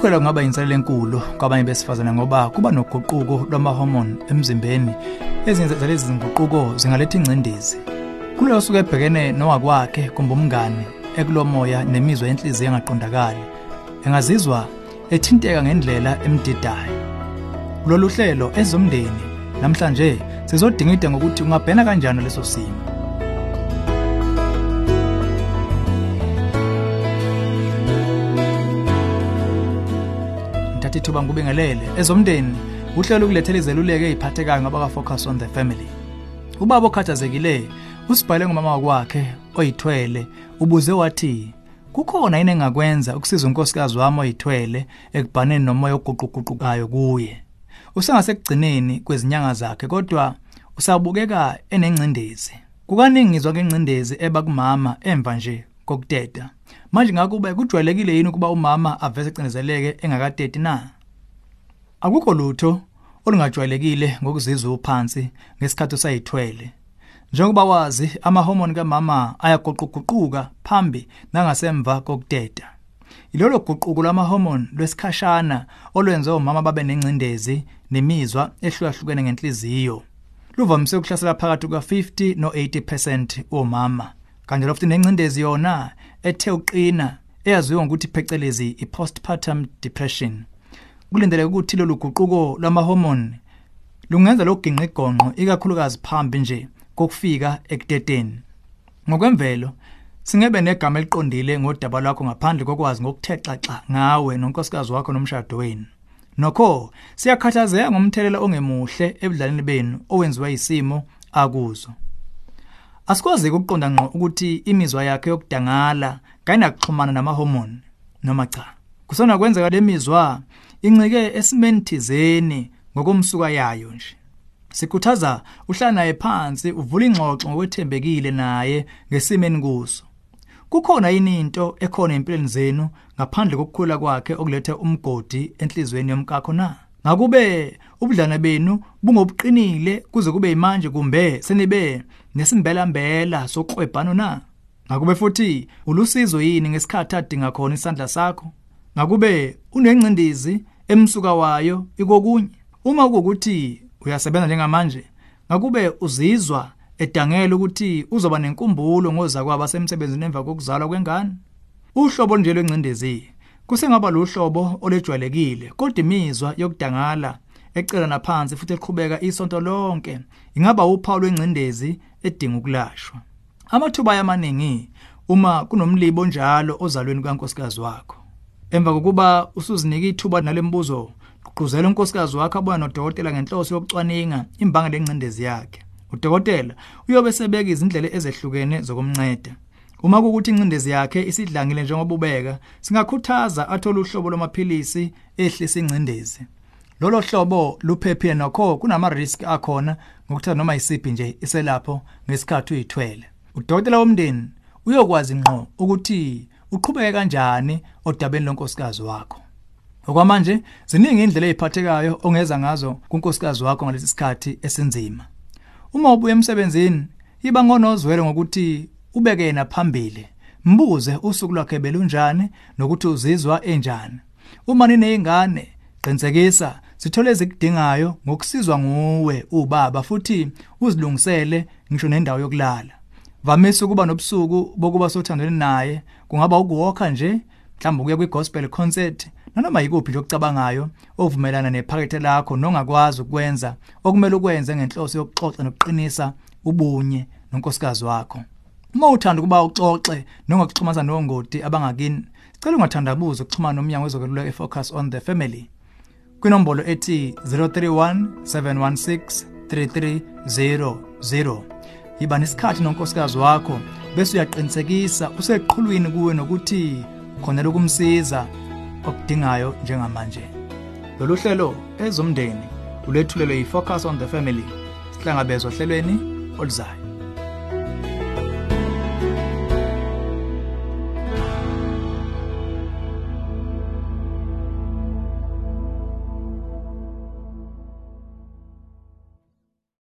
ukukhwela kungaba inselelo enkulu kwabanye besifazane ngoba kuba noguquko lwamahormone emzimbeni. Ezinye zalezi zinguquko zingaletha ingcindezi. Kulo osuke ebhekene nowakwakhe kumbe umngane ekulomoya nemizwa yenhliziyo engaqondakali engazizwa ethinteka ngendlela emdidayo. Kulolu hlelo ezomndeni namhlanje sizodingida ngokuthi ungabhena kanjani leso simo. Thatha ithuba ngubingelele ezomndeni uhlelo ukulethela izeluleko eziphathekayo ngaba ka-focus on the family. Ubaba okhathazekile usibhale ngumama wakwakhe oyithwele ubuze wathi kukhona yini engakwenza ukusiza unkosikazi wami oyithwele ekubhaneni nomoya oguquguqukayo kuye? Usengasekugcineni kwezinyanga zakhe kodwa usabukeka enengcindezi. Kukaningi ngizwa ngengcindezi eba kumama emva nje kokuteta. Manje ngakube kujwayelekile yini ukuba umama avese ecindezeleke engakateti na? Akukho lutho olungajwayelekile ngokuzizwa uphansi ngesikhathi usayithwele. Njengoba wazi amahormone kamama ayaguquguquka phambi nangasemva kokuteta ilolo guquko lwamahormone lwesikhashana olwenze omama babe nengcindezi nemizwa ehlukahlukene ngenhliziyo. Luvamise ukuhlasela phakathi kuka-50 no-80% omama kanjalo futhi nengcindezi yona ethe uqina eyaziwa ngokuthi phecelezi i-postpartum depression. Kulindeleke ukuthi lolu guquko lwamahormone lungenza lokuginqa igonqo ikakhulukazi phambi nje kokufika ekuteteni ngokwemvelo singebe negama eliqondile ngodaba lwakho ngaphandle kokwazi ngokuthexaxa ngawe nonkosikazi wakho nomshado wenu. Nokho siyakhathazeka ngomthelela ongemuhle ebudlaleni benu owenziwa yisimo akuzo asikwazi ukuqonda ngqo ukuthi imizwa yakhe yokudangala kayinakuxhumana namahormone noma cha? Kusona kwenzeka lemizwa incike esimeni thizeni ngokomsuka yayo nje. Sikhuthaza uhlala naye phansi uvula ingxoxo ngokwethembekile naye ngesimeni kuso. Kukhona yini into ekhona empilweni zenu ngaphandle kokukhula kwakhe okulethe umgodi enhlizweni yomkakho na? Ngakube ubudlana benu bungobuqinile kuze kube manje kumbe senibe nesimbelambela sokuqwebhano na? Ngakube futhi ulusizo yini ngesikhathi adinga khona isandla sakho? Ngakube unengcindizi emsuka wayo ikokunye? Uma kuukuthi uyasebenza njengamanje ngakube uzizwa edangela ukuthi uzoba nenkumbulo ngoza kwaba semsebenzini emva kokuzalwa kwengane? Uhlobo nje lwencindezi kusengaba lo hlobo olejwayelekile kodwa imizwa yokudangala ecela naphansi futhi eqhubeka isonto lonke ingaba uphawu lwencindezi edinga ukulashwa. Amathuba yamaningi uma kunomlibo njalo ozalweni kankosikazi wakho. Emva kokuba usuzinika ithuba nalembuzo gqugquzela unkosikazi wakho abona nodokotela ngenhloso yokucwaninga imbangela lencindezi yakhe. Udokotela uyobe sebeka izindlela ezehlukene zokumnceda. Uma kukuthi incindezi yakhe isidlangile njengoba ubeka singakhuthaza athola uhlobo lwamaphilisi ehlisa incindezi lolo hlobo luphephile nokho kunama risk akhona ngokuthatha noma isiphi nje iselapho ngesikhathi uyithwele. Udokotela womndeni uyokwazi ngqo ukuthi uqhubeke kanjani odabeni lonkosikazi wakho. Okwamanje ziningi indlela eziphathekayo ongeza ngazo kunkosikazi wakho ngalesi sikhathi esinzima. Uma ubuye emsebenzini iba ngonozwele ngokuthi ubeke yena phambili. Mbuze usuku lwakhe belunjani nokuthi uzizwa enjani. Uma ninezingane qinisekisa sithole ezikudingayo ngokusizwa nguwe ubaba futhi uzilungisele ngisho nendawo yokulala. Vamise ukuba nobusuku bokuba sothandweni naye kungaba ukuwalka nje mhlawumbe ukuya kwi-gospel concert nanoma yikuphi nje okucabangayo ovumelana nephakethe lakho nongakwazi ukwenza okumele ukwenze ngenhloso yokuxoxa nokuqinisa ubunye nonkosikazi wakho. Uma uthanda ukuba uxoxe noma ukuxhumana nongoti abangakini sicela ungathandabuza ukuxhumana nomnyango wezokweluleka efocus on the family. Kwinombolo ethi 031 716 3300 yiba nesikhathi nonkosikazi wakho bese uyaqinisekisa useqhulwini kuwe nokuthi khona lokumsiza okudingayo njengamanje. Lolu hlelo ezomndeni ulethulelwe yi-focus on the family sihlangabezwa ohlelweni oluzayo.